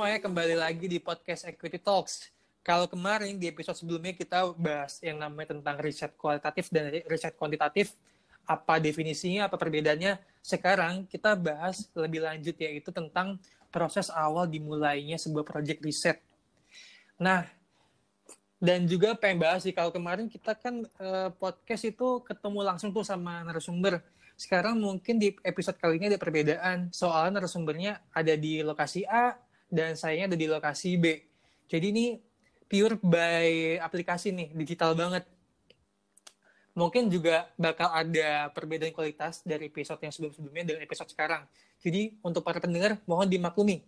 semuanya, kembali lagi di podcast Equity Talks. Kalau kemarin di episode sebelumnya kita bahas yang namanya tentang riset kualitatif dan riset kuantitatif, apa definisinya, apa perbedaannya. Sekarang kita bahas lebih lanjut yaitu tentang proses awal dimulainya sebuah proyek riset. Nah, dan juga pengen bahas sih kalau kemarin kita kan uh, podcast itu ketemu langsung tuh sama narasumber sekarang mungkin di episode kali ini ada perbedaan. Soalnya narasumbernya ada di lokasi A dan sayanya ada di lokasi B. Jadi ini pure by aplikasi nih, digital banget. Mungkin juga bakal ada perbedaan kualitas dari episode yang sebelum-sebelumnya dengan episode sekarang. Jadi untuk para pendengar mohon dimaklumi.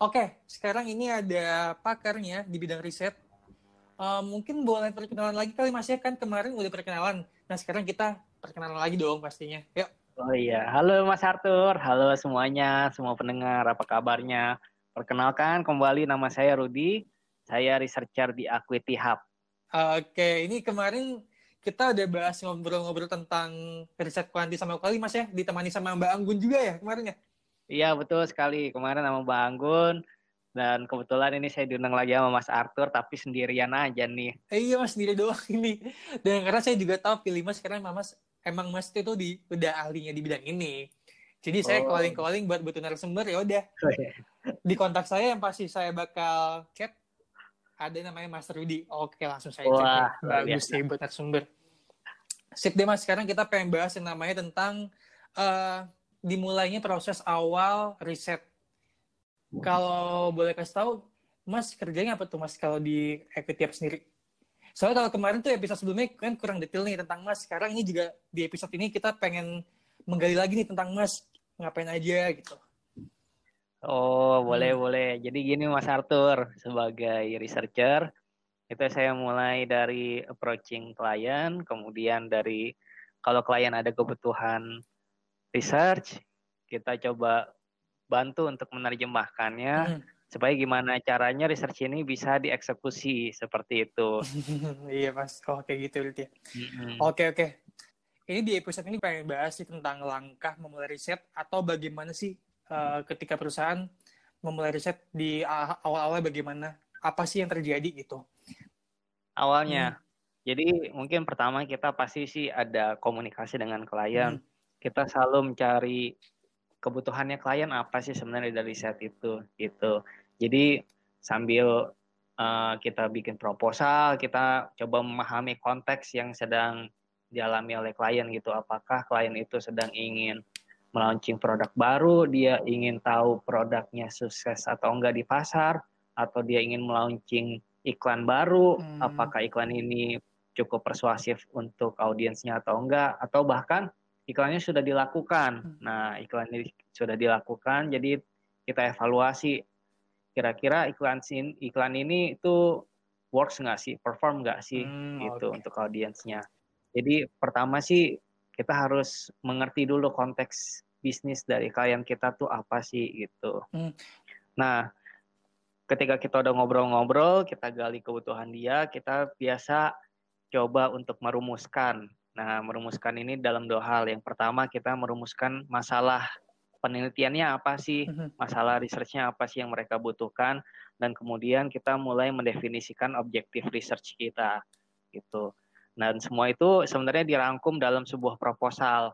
Oke, sekarang ini ada pakarnya di bidang riset. Uh, mungkin boleh perkenalan lagi kali Mas ya kan kemarin udah perkenalan. Nah sekarang kita perkenalan lagi dong pastinya. Yuk. Oh iya, halo Mas Arthur, halo semuanya, semua pendengar, apa kabarnya? Perkenalkan kembali nama saya Rudi, saya researcher di Equity Hub. Oke, ini kemarin kita udah bahas ngobrol-ngobrol tentang riset kuanti sama kali Mas ya, ditemani sama Mbak Anggun juga ya kemarin ya? Iya betul sekali, kemarin sama Mbak Anggun, dan kebetulan ini saya diundang lagi sama Mas Arthur, tapi sendirian aja nih. Eh, iya Mas, sendiri doang ini. Dan karena saya juga tahu pilih Mas, karena Mas emang Mas itu di udah ahlinya di bidang ini. Jadi saya oh. calling-calling buat butuh narasumber ya udah. Oh, iya. Di kontak saya yang pasti saya bakal chat ada namanya Mas Rudi. Oke, langsung saya chat. Ya. Bagus sih buat narasumber. Sip deh Mas, sekarang kita pengen bahas yang namanya tentang uh, dimulainya proses awal riset. Kalau boleh kasih tahu, Mas kerjanya apa tuh Mas kalau di Equity sendiri? Soalnya kalau kemarin tuh episode sebelumnya kan kurang detail nih tentang Mas. Sekarang ini juga di episode ini kita pengen menggali lagi nih tentang Mas. Ngapain aja gitu. Oh, boleh, hmm. boleh. Jadi gini Mas Arthur, sebagai researcher, itu saya mulai dari approaching klien, kemudian dari kalau klien ada kebutuhan research, kita coba bantu untuk menerjemahkannya. Hmm supaya gimana caranya research ini bisa dieksekusi seperti itu. iya mas, oh kayak gitu ya. Oke oke. Ini di episode ini pengen bahas sih tentang langkah memulai riset atau bagaimana sih uh, ketika perusahaan memulai riset di awal-awal bagaimana apa sih yang terjadi gitu. Awalnya, hmm. jadi mungkin pertama kita pasti sih ada komunikasi dengan klien. Hmm. Kita selalu mencari kebutuhannya klien apa sih sebenarnya dari riset itu gitu. Jadi sambil uh, kita bikin proposal, kita coba memahami konteks yang sedang dialami oleh klien gitu. Apakah klien itu sedang ingin melaunching produk baru, dia ingin tahu produknya sukses atau enggak di pasar, atau dia ingin melaunching iklan baru, hmm. apakah iklan ini cukup persuasif untuk audiensnya atau enggak, atau bahkan iklannya sudah dilakukan. Hmm. Nah, iklan ini sudah dilakukan, jadi kita evaluasi kira-kira iklan iklan ini itu works nggak sih, perform nggak sih hmm, gitu okay. untuk audiensnya. Jadi pertama sih kita harus mengerti dulu konteks bisnis dari klien kita tuh apa sih gitu. Hmm. Nah, ketika kita udah ngobrol-ngobrol, kita gali kebutuhan dia, kita biasa coba untuk merumuskan. Nah, merumuskan ini dalam dua hal. Yang pertama kita merumuskan masalah penelitiannya apa sih, mm-hmm. masalah researchnya apa sih yang mereka butuhkan, dan kemudian kita mulai mendefinisikan objektif research kita, gitu. Dan semua itu sebenarnya dirangkum dalam sebuah proposal.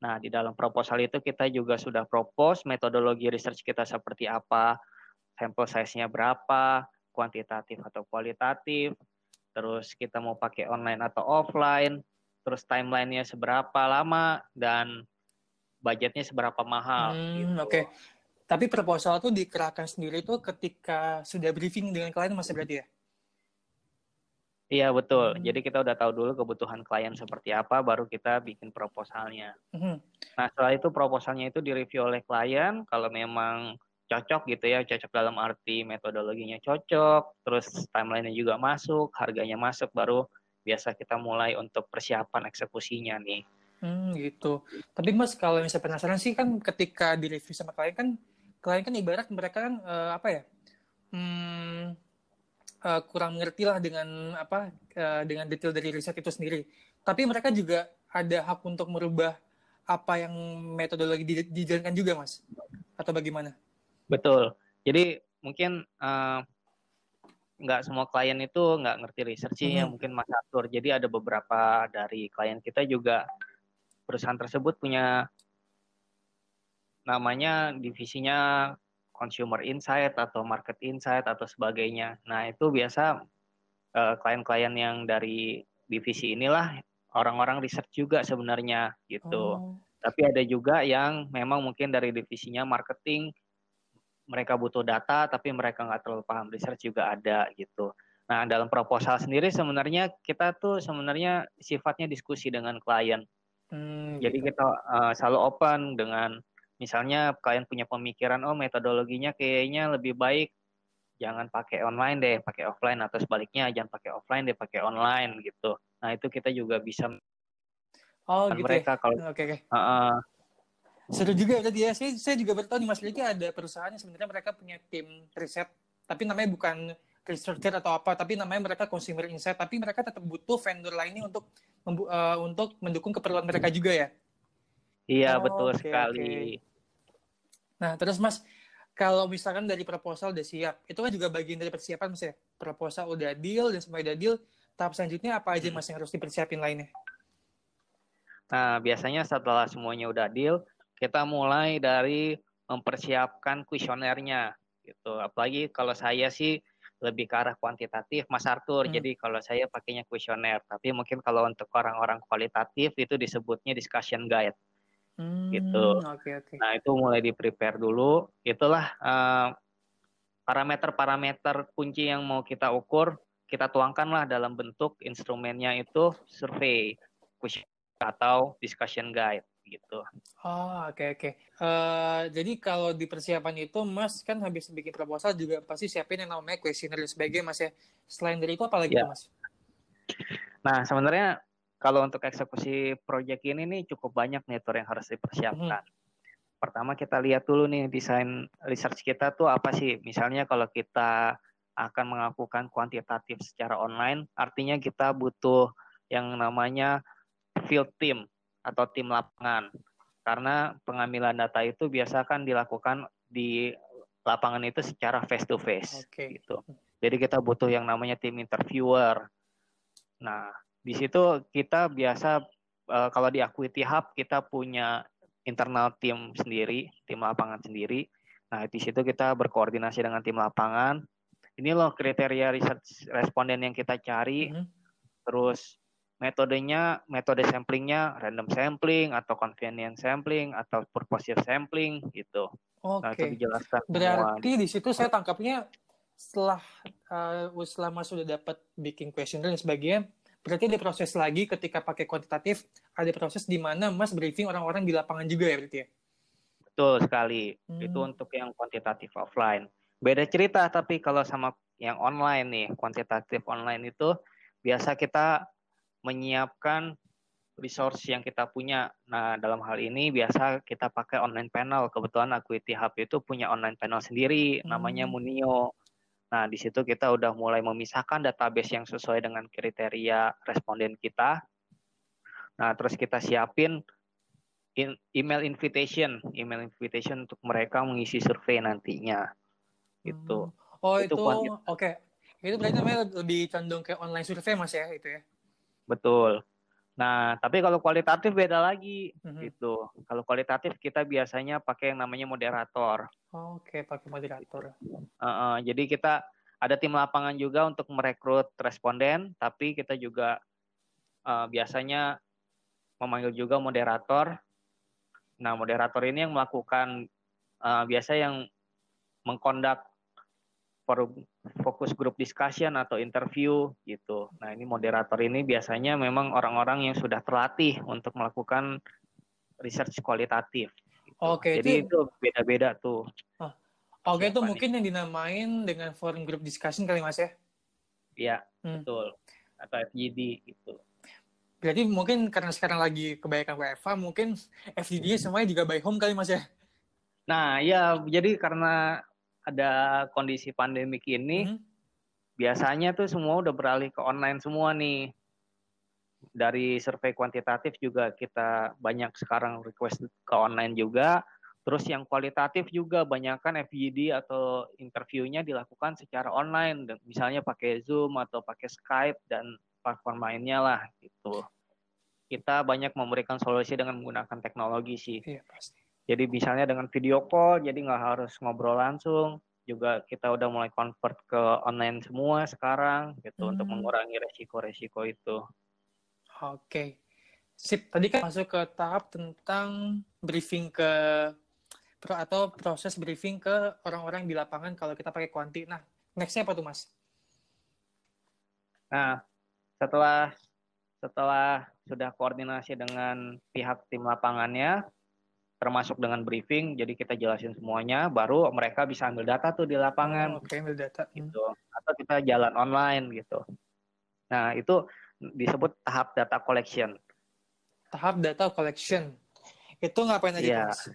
Nah, di dalam proposal itu kita juga sudah propose metodologi research kita seperti apa, sampel size-nya berapa, kuantitatif atau kualitatif, terus kita mau pakai online atau offline, terus timelinenya seberapa lama, dan budgetnya seberapa mahal. Hmm, gitu. Oke. Okay. Tapi proposal tuh dikerahkan sendiri tuh ketika sudah briefing dengan klien masih berarti ya? Iya betul. Hmm. Jadi kita udah tahu dulu kebutuhan klien seperti apa, baru kita bikin proposalnya. Hmm. Nah setelah itu proposalnya itu direview oleh klien. Kalau memang cocok gitu ya, cocok dalam arti metodologinya cocok, terus timelinenya juga masuk, harganya masuk, baru biasa kita mulai untuk persiapan eksekusinya nih. Hmm, gitu. Tapi Mas, kalau misalnya penasaran sih kan ketika di review sama klien kan, klien kan ibarat mereka kan uh, apa ya, hmm, uh, kurang mengerti lah dengan apa uh, dengan detail dari riset itu sendiri. Tapi mereka juga ada hak untuk merubah apa yang metodologi dijalankan juga, Mas? Atau bagaimana? Betul. Jadi mungkin uh, nggak semua klien itu nggak ngerti researchnya hmm. mungkin Mas Arthur. Jadi ada beberapa dari klien kita juga perusahaan tersebut punya namanya divisinya consumer insight atau market insight atau sebagainya. Nah itu biasa klien klien-klien yang dari divisi inilah orang-orang research juga sebenarnya gitu. Oh. Tapi ada juga yang memang mungkin dari divisinya marketing mereka butuh data tapi mereka nggak terlalu paham research juga ada gitu. Nah dalam proposal sendiri sebenarnya kita tuh sebenarnya sifatnya diskusi dengan klien. Hmm, Jadi gitu. kita uh, selalu open dengan misalnya klien punya pemikiran oh metodologinya kayaknya lebih baik jangan pakai online deh, pakai offline atau sebaliknya jangan pakai offline deh, pakai online gitu. Nah itu kita juga bisa oh, gitu mereka ya? kalau oke okay, okay. uh, uh, seru juga ya tadi ya. Saya, saya juga bertahu di Mas Liki ada perusahaan yang sebenarnya mereka punya tim riset, tapi namanya bukan researcher atau apa, tapi namanya mereka consumer insight, tapi mereka tetap butuh vendor lainnya untuk uh, untuk mendukung keperluan mereka juga ya. Iya oh, betul okay, sekali. Okay. Nah terus Mas, kalau misalkan dari proposal udah siap, itu kan juga bagian dari persiapan Mas ya. Proposal udah deal dan semua udah deal, tahap selanjutnya apa aja hmm. mas yang harus dipersiapin lainnya? Nah, biasanya setelah semuanya udah deal, kita mulai dari mempersiapkan kuesionernya gitu. Apalagi kalau saya sih lebih ke arah kuantitatif, Mas Arthur. Hmm. Jadi kalau saya pakainya kuesioner, tapi mungkin kalau untuk orang-orang kualitatif itu disebutnya discussion guide. Hmm, gitu. Okay, okay. Nah, itu mulai di prepare dulu. Itulah parameter eh, parameter-parameter kunci yang mau kita ukur kita tuangkanlah dalam bentuk instrumennya itu survei atau discussion guide gitu. Oh oke okay, oke. Okay. Uh, eh, jadi kalau di persiapan itu Mas kan habis bikin proposal juga pasti siapin yang namanya questionnaire dan sebagainya Mas ya. Selain dari itu apa lagi ya. Mas? Nah sebenarnya kalau untuk eksekusi proyek ini nih cukup banyak nih yang harus dipersiapkan. Hmm. Pertama kita lihat dulu nih desain research kita tuh apa sih. Misalnya kalau kita akan melakukan kuantitatif secara online, artinya kita butuh yang namanya field team atau tim lapangan. Karena pengambilan data itu biasa kan dilakukan di lapangan itu secara face to face okay. gitu. Jadi kita butuh yang namanya tim interviewer. Nah, di situ kita biasa uh, kalau di Equity Hub kita punya internal tim sendiri, tim lapangan sendiri. Nah, di situ kita berkoordinasi dengan tim lapangan ini loh kriteria research responden yang kita cari. Mm -hmm. Terus metodenya, metode samplingnya random sampling atau convenience sampling atau purposive sampling gitu. Oke. Okay. Nah, itu dijelaskan Berarti semua. di situ saya tangkapnya setelah uh, selama sudah dapat bikin questionnaire dan sebagainya, berarti ada proses lagi ketika pakai kuantitatif, ada proses di mana Mas briefing orang-orang di lapangan juga ya berarti ya? Betul sekali. Hmm. Itu untuk yang kuantitatif offline. Beda cerita tapi kalau sama yang online nih, kuantitatif online itu biasa kita menyiapkan resource yang kita punya. Nah, dalam hal ini biasa kita pakai online panel. Kebetulan Equity Hub itu punya online panel sendiri, hmm. namanya Munio. Nah, di situ kita udah mulai memisahkan database yang sesuai dengan kriteria responden kita. Nah, terus kita siapin email invitation, email invitation untuk mereka mengisi survei nantinya gitu. Hmm. Oh itu, itu oke. Okay. Itu berarti namanya lebih condong ke online survei mas ya itu ya? Betul. Nah tapi kalau kualitatif beda lagi mm-hmm. gitu. Kalau kualitatif kita biasanya pakai yang namanya moderator. Oh, Oke okay. pakai moderator. Uh, uh, jadi kita ada tim lapangan juga untuk merekrut responden, tapi kita juga uh, biasanya memanggil juga moderator. Nah moderator ini yang melakukan uh, biasa yang mengkondak fokus grup discussion atau interview gitu. Nah ini moderator ini biasanya memang orang-orang yang sudah terlatih untuk melakukan research kualitatif. Gitu. Oke. Jadi itu beda-beda tuh. Oh. Oke itu mungkin yang dinamain dengan forum group discussion kali mas ya? Iya hmm. betul. Atau FGD gitu. Berarti mungkin karena sekarang lagi kebanyakan WFA, mungkin FGD semuanya juga by home kali mas ya? Nah, ya jadi karena ada kondisi pandemik ini, hmm. biasanya tuh semua udah beralih ke online semua nih. Dari survei kuantitatif juga kita banyak sekarang request ke online juga. Terus yang kualitatif juga banyak kan FGD atau interviewnya dilakukan secara online, misalnya pakai Zoom atau pakai Skype dan platform lainnya lah gitu. Kita banyak memberikan solusi dengan menggunakan teknologi sih. Iya pasti. Jadi misalnya dengan video call, jadi nggak harus ngobrol langsung. Juga kita udah mulai convert ke online semua sekarang gitu hmm. untuk mengurangi resiko-resiko itu. Oke. Sip, tadi kan masuk ke tahap tentang briefing ke atau proses briefing ke orang-orang di lapangan kalau kita pakai kuanti. Nah, nextnya apa tuh mas? Nah, setelah setelah sudah koordinasi dengan pihak tim lapangannya, termasuk dengan briefing, jadi kita jelasin semuanya, baru mereka bisa ambil data tuh di lapangan. Oh, Oke, okay, ambil data. Gitu. Atau kita jalan online gitu. Nah, itu disebut tahap data collection. Tahap data collection. Itu ngapain aja, yeah. Mas?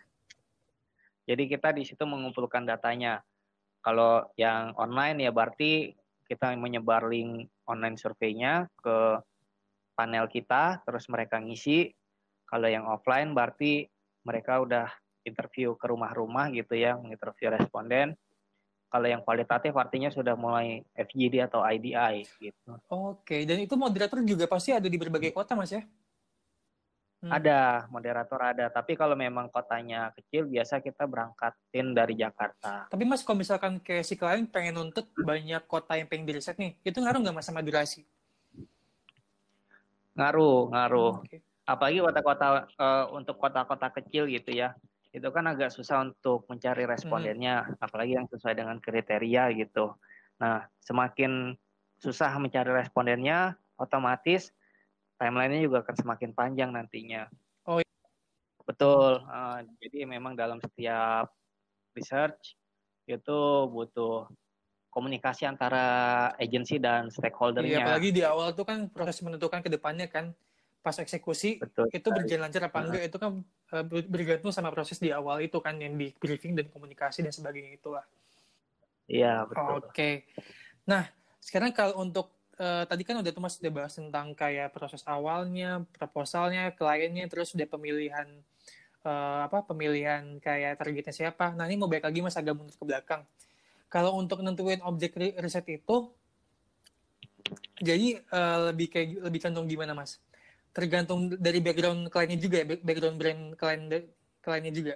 Jadi kita di situ mengumpulkan datanya. Kalau yang online ya berarti kita menyebar link online surveinya ke panel kita, terus mereka ngisi. Kalau yang offline berarti mereka udah interview ke rumah-rumah gitu ya, menginterview responden. Kalau yang kualitatif artinya sudah mulai FGD atau IDI gitu. Oke, dan itu moderator juga pasti ada di berbagai kota Mas ya? Hmm. Ada, moderator ada. Tapi kalau memang kotanya kecil, biasa kita berangkatin dari Jakarta. Tapi mas, kalau misalkan kayak si klien pengen nuntut banyak kota yang pengen diriset nih, itu ngaruh nggak mas sama durasi? Ngaruh, ngaruh. Okay. Apalagi kota-kota uh, untuk kota-kota kecil gitu ya, itu kan agak susah untuk mencari respondennya, hmm. apalagi yang sesuai dengan kriteria gitu. Nah, semakin susah mencari respondennya, otomatis timelinenya juga akan semakin panjang nantinya. Oh, iya. betul. Uh, jadi memang dalam setiap research itu butuh komunikasi antara agensi dan stakeholdernya. Iya, apalagi di awal tuh kan proses menentukan ke depannya kan pas eksekusi Betul, itu berjalan lancar apa enggak itu kan uh, bergantung sama proses di awal itu kan yang di briefing dan komunikasi dan sebagainya itulah. Iya, betul. Oke. Okay. Nah, sekarang kalau untuk uh, tadi kan udah tuh Mas udah bahas tentang kayak proses awalnya, proposalnya, kliennya, terus udah pemilihan uh, apa pemilihan kayak targetnya siapa. Nah ini mau baik lagi Mas agak mundur ke belakang. Kalau untuk nentuin objek riset itu, jadi uh, lebih kayak lebih cenderung gimana Mas? Tergantung dari background kliennya juga ya, background brand klien kliennya juga.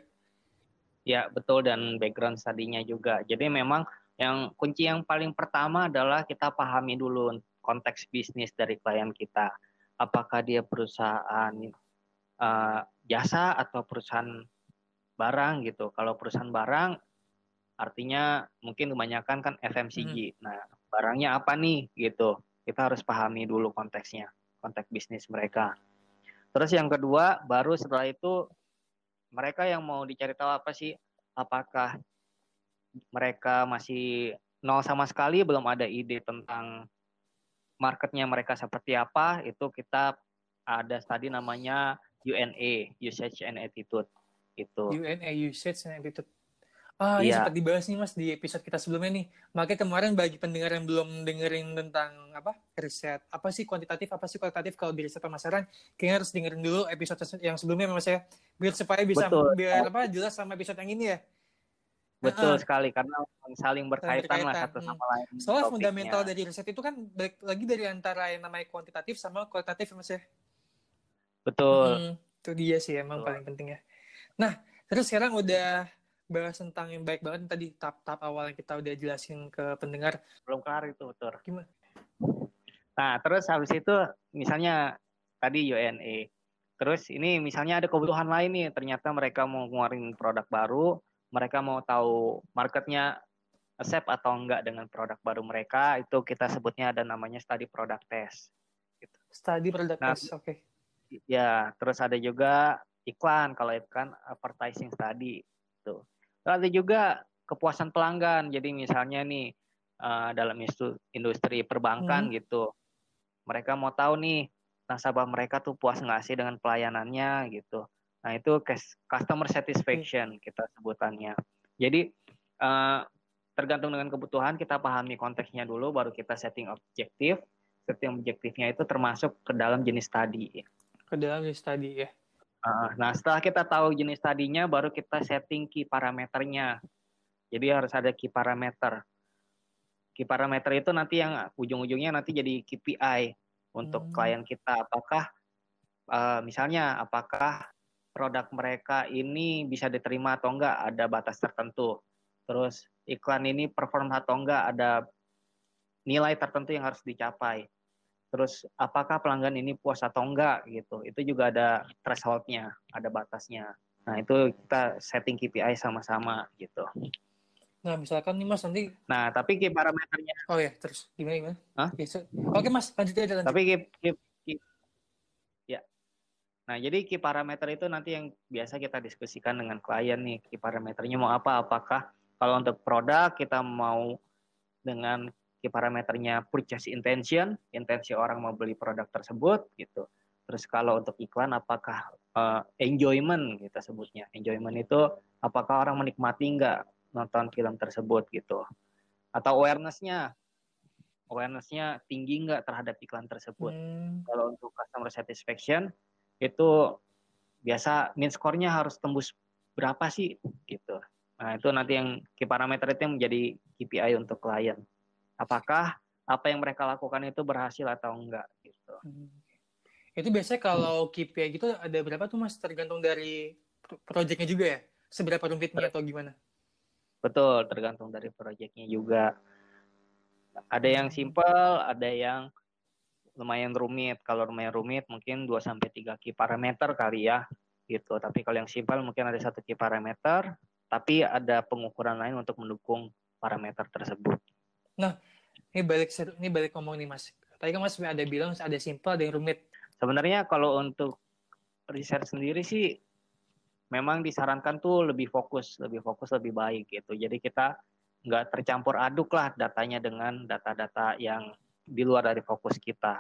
Ya betul dan background studinya juga. Jadi memang yang kunci yang paling pertama adalah kita pahami dulu konteks bisnis dari klien kita. Apakah dia perusahaan uh, jasa atau perusahaan barang gitu. Kalau perusahaan barang artinya mungkin kebanyakan kan FMCG. Hmm. Nah, barangnya apa nih gitu. Kita harus pahami dulu konteksnya, konteks bisnis mereka. Terus yang kedua, baru setelah itu mereka yang mau dicari tahu apa sih? Apakah mereka masih nol sama sekali belum ada ide tentang marketnya mereka seperti apa itu kita ada tadi namanya UNA Usage and Attitude itu UNA Usage and Attitude Ah, ini iya. sempat dibahas nih mas di episode kita sebelumnya nih. Makanya kemarin bagi pendengar yang belum dengerin tentang apa riset, apa sih kuantitatif, apa sih kualitatif kalau di riset pemasaran, kayaknya harus dengerin dulu episode yang sebelumnya mas ya, biar supaya bisa Betul. biar apa jelas sama episode yang ini ya. Betul uh, sekali karena saling berkaitan, berkaitan lah satu sama hmm. lain. Soalnya topiknya. fundamental dari riset itu kan balik lagi dari antara yang namanya kuantitatif sama kualitatif mas ya. Betul. Hmm, itu dia sih emang Betul. paling penting ya. Nah, terus sekarang udah bahas tentang yang baik banget tadi tahap-tahap awal yang kita udah jelasin ke pendengar. Belum kelar itu, betul. Gimana? Nah, terus habis itu misalnya tadi UNA. Terus ini misalnya ada kebutuhan lain nih, ternyata mereka mau ngeluarin produk baru, mereka mau tahu marketnya accept atau enggak dengan produk baru mereka itu kita sebutnya ada namanya study product test gitu. study product nah, test oke okay. ya terus ada juga iklan kalau itu kan advertising study itu ada juga kepuasan pelanggan jadi misalnya nih uh, dalam industri perbankan hmm. gitu mereka mau tahu nih nasabah mereka tuh puas nggak sih dengan pelayanannya gitu Nah, itu customer satisfaction kita sebutannya. Jadi uh, tergantung dengan kebutuhan kita pahami konteksnya dulu baru kita setting objektif. Setting objektifnya itu termasuk ke dalam jenis tadi. Ke dalam jenis tadi ya. Nah setelah kita tahu jenis tadinya baru kita setting key parameternya. Jadi harus ada key parameter. Key parameter itu nanti yang ujung-ujungnya nanti jadi KPI untuk hmm. klien kita. Apakah uh, misalnya apakah produk mereka ini bisa diterima atau enggak? Ada batas tertentu. Terus iklan ini perform atau enggak? Ada nilai tertentu yang harus dicapai terus apakah pelanggan ini puas atau enggak gitu. Itu juga ada thresholdnya ada batasnya. Nah itu kita setting KPI sama-sama gitu. Nah misalkan nih mas nanti nah tapi KPI parameternya oh ya terus. Gimana gimana? Hah? oke mas lanjut aja lanjut. tapi KPI, ya. Nah jadi KPI parameter itu nanti yang biasa kita diskusikan dengan klien nih KPI parameternya mau apa. Apakah kalau untuk produk kita mau dengan parameternya purchase intention, intensi orang mau beli produk tersebut gitu. Terus kalau untuk iklan apakah uh, enjoyment kita sebutnya. Enjoyment itu apakah orang menikmati nggak nonton film tersebut gitu. Atau awareness-nya awareness-nya tinggi nggak terhadap iklan tersebut. Hmm. Kalau untuk customer satisfaction itu biasa min score-nya harus tembus berapa sih gitu. Nah, itu nanti yang key parameter itu yang menjadi KPI untuk klien apakah apa yang mereka lakukan itu berhasil atau enggak gitu. Hmm. Itu biasanya kalau KPI gitu ada berapa tuh Mas tergantung dari proyeknya juga ya? Seberapa rumitnya atau gimana? Betul, tergantung dari proyeknya juga. Ada yang hmm. simple, ada yang lumayan rumit. Kalau lumayan rumit mungkin 2 sampai 3 key parameter kali ya gitu. Tapi kalau yang simple mungkin ada satu key parameter, tapi ada pengukuran lain untuk mendukung parameter tersebut. Ini balik ini balik ngomong nih Mas. Tadi kan Mas ada bilang ada simple, ada yang rumit. Sebenarnya kalau untuk riset sendiri sih memang disarankan tuh lebih fokus, lebih fokus lebih baik gitu. Jadi kita nggak tercampur aduk lah datanya dengan data-data yang di luar dari fokus kita.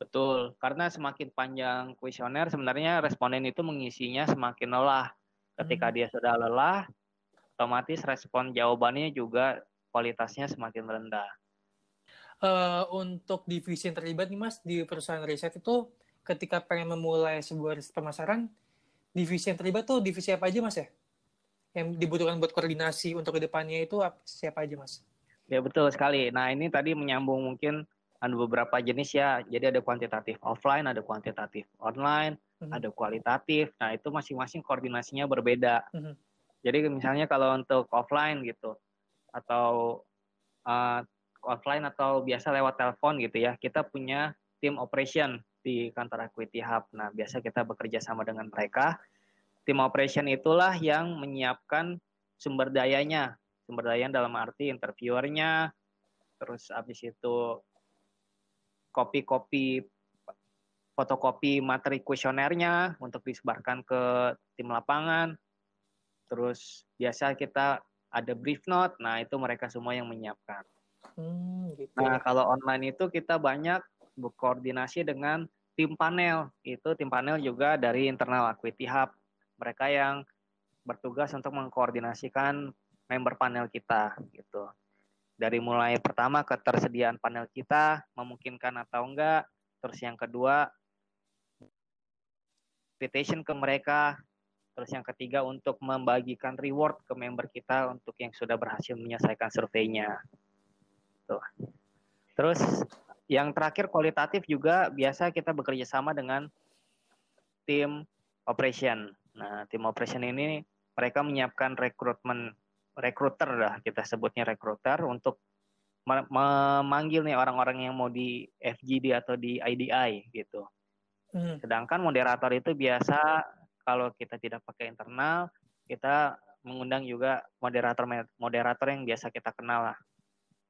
Betul, karena semakin panjang kuesioner sebenarnya responden itu mengisinya semakin lelah. Ketika hmm. dia sudah lelah, otomatis respon jawabannya juga kualitasnya semakin rendah. Uh, untuk divisi yang terlibat nih mas di perusahaan riset itu ketika pengen memulai sebuah riset pemasaran, divisi yang terlibat tuh divisi apa aja mas ya? Yang dibutuhkan buat koordinasi untuk ke depannya itu siapa aja mas? Ya betul sekali. Nah ini tadi menyambung mungkin ada beberapa jenis ya. Jadi ada kuantitatif offline, ada kuantitatif online, hmm. ada kualitatif. Nah itu masing-masing koordinasinya berbeda. Hmm. Jadi misalnya kalau untuk offline gitu, atau uh, offline atau biasa lewat telepon gitu ya, kita punya tim operation di kantor Equity Hub. Nah, biasa kita bekerja sama dengan mereka. Tim operation itulah yang menyiapkan sumber dayanya. Sumber daya dalam arti interviewernya, terus habis itu kopi-kopi fotokopi materi kuesionernya untuk disebarkan ke tim lapangan. Terus biasa kita ada brief note. Nah, itu mereka semua yang menyiapkan. Hmm, gitu. Nah, kalau online itu kita banyak berkoordinasi dengan tim panel. Itu tim panel juga dari internal Equity Hub. Mereka yang bertugas untuk mengkoordinasikan member panel kita gitu. Dari mulai pertama ketersediaan panel kita memungkinkan atau enggak, terus yang kedua invitation ke mereka Terus yang ketiga untuk membagikan reward ke member kita untuk yang sudah berhasil menyelesaikan surveinya. Tuh. Terus yang terakhir kualitatif juga biasa kita bekerja sama dengan tim operation. Nah, tim operation ini mereka menyiapkan rekrutmen recruiter lah kita sebutnya recruiter untuk memanggil nih orang-orang yang mau di FGD atau di IDI gitu. Hmm. Sedangkan moderator itu biasa kalau kita tidak pakai internal, kita mengundang juga moderator moderator yang biasa kita kenal lah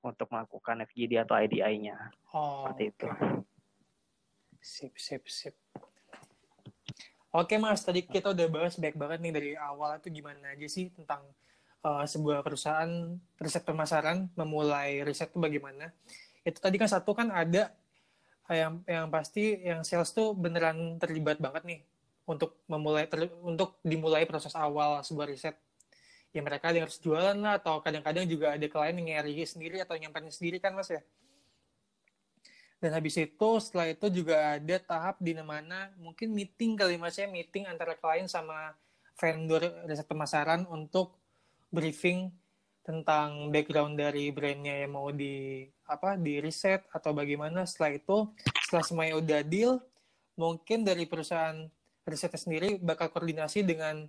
untuk melakukan FGD atau IDI-nya. Oh, Seperti itu. Sip, sip, sip. Oke mas, tadi kita udah bahas baik banget nih dari awal itu gimana aja sih tentang uh, sebuah perusahaan riset pemasaran memulai riset itu bagaimana. Itu tadi kan satu kan ada yang yang pasti yang sales tuh beneran terlibat banget nih untuk memulai ter, untuk dimulai proses awal sebuah riset. Ya mereka yang harus jualan lah atau kadang-kadang juga ada klien yang nyari sendiri atau nyamperin sendiri kan mas ya. Dan habis itu setelah itu juga ada tahap di mana mungkin meeting kali mas ya meeting antara klien sama vendor riset pemasaran untuk briefing tentang background dari brandnya yang mau di apa di riset atau bagaimana. Setelah itu setelah semuanya udah deal mungkin dari perusahaan risetnya sendiri bakal koordinasi dengan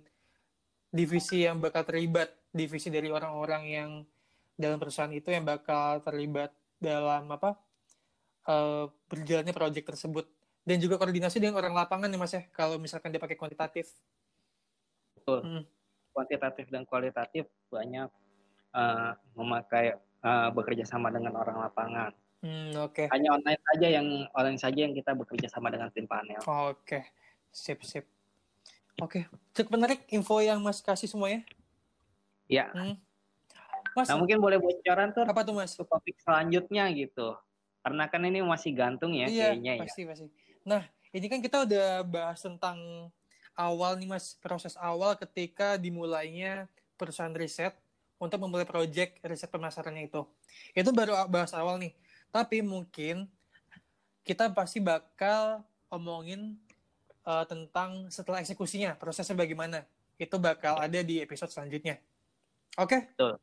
divisi yang bakal terlibat divisi dari orang-orang yang dalam perusahaan itu yang bakal terlibat dalam apa uh, berjalannya proyek tersebut dan juga koordinasi dengan orang lapangan ya mas ya kalau misalkan dia pakai kuantitatif betul hmm. kuantitatif dan kualitatif banyak uh, memakai uh, bekerja sama dengan orang lapangan hmm, oke okay. hanya online saja yang online saja yang kita bekerja sama dengan tim panel oke okay. Sip sip oke okay. cukup menarik info yang mas kasih semuanya ya hmm. Mas, nah mungkin boleh bocoran tuh apa tuh mas? Topik selanjutnya gitu. Karena kan ini masih gantung ya iya, kayaknya pasti, ya. Pasti, Nah, ini kan kita udah bahas tentang awal nih Mas, proses awal ketika dimulainya perusahaan riset untuk memulai proyek riset pemasarannya itu. Itu baru bahas awal nih. Tapi mungkin kita pasti bakal omongin uh, tentang setelah eksekusinya, prosesnya bagaimana. Itu bakal ada di episode selanjutnya. Oke? Okay?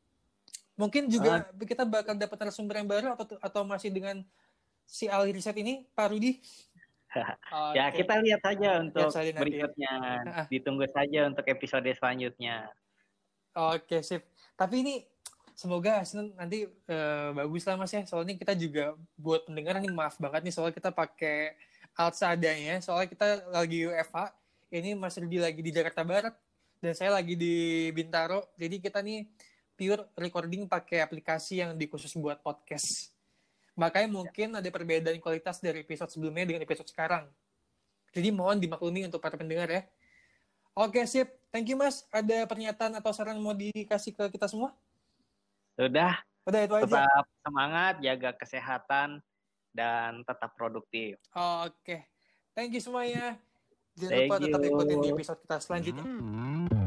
Mungkin juga uh, kita bakal dapat narasumber yang baru atau atau masih dengan si ahli riset ini, Pak Rudi? oh, ya okay. kita lihat saja untuk lihat berikutnya. Ditunggu saja untuk episode selanjutnya. Oke okay, sip. Tapi ini semoga nanti uh, bagus lah mas ya. Soalnya kita juga buat pendengar nih maaf banget nih soalnya kita pakai alat seadanya. Soalnya kita lagi UFH. Ini Mas Rudi lagi di Jakarta Barat dan saya lagi di Bintaro. Jadi kita nih pure recording pakai aplikasi yang dikhusus buat podcast. Makanya mungkin ada perbedaan kualitas dari episode sebelumnya dengan episode sekarang. Jadi mohon dimaklumi untuk para pendengar ya. Oke, sip. Thank you, Mas. Ada pernyataan atau saran mau dikasih ke kita semua? Sudah. Udah itu aja. Tetap semangat, jaga kesehatan, dan tetap produktif. Oke. Thank you semuanya. Jangan Thank lupa tetap ikutin di episode kita selanjutnya. Hmm.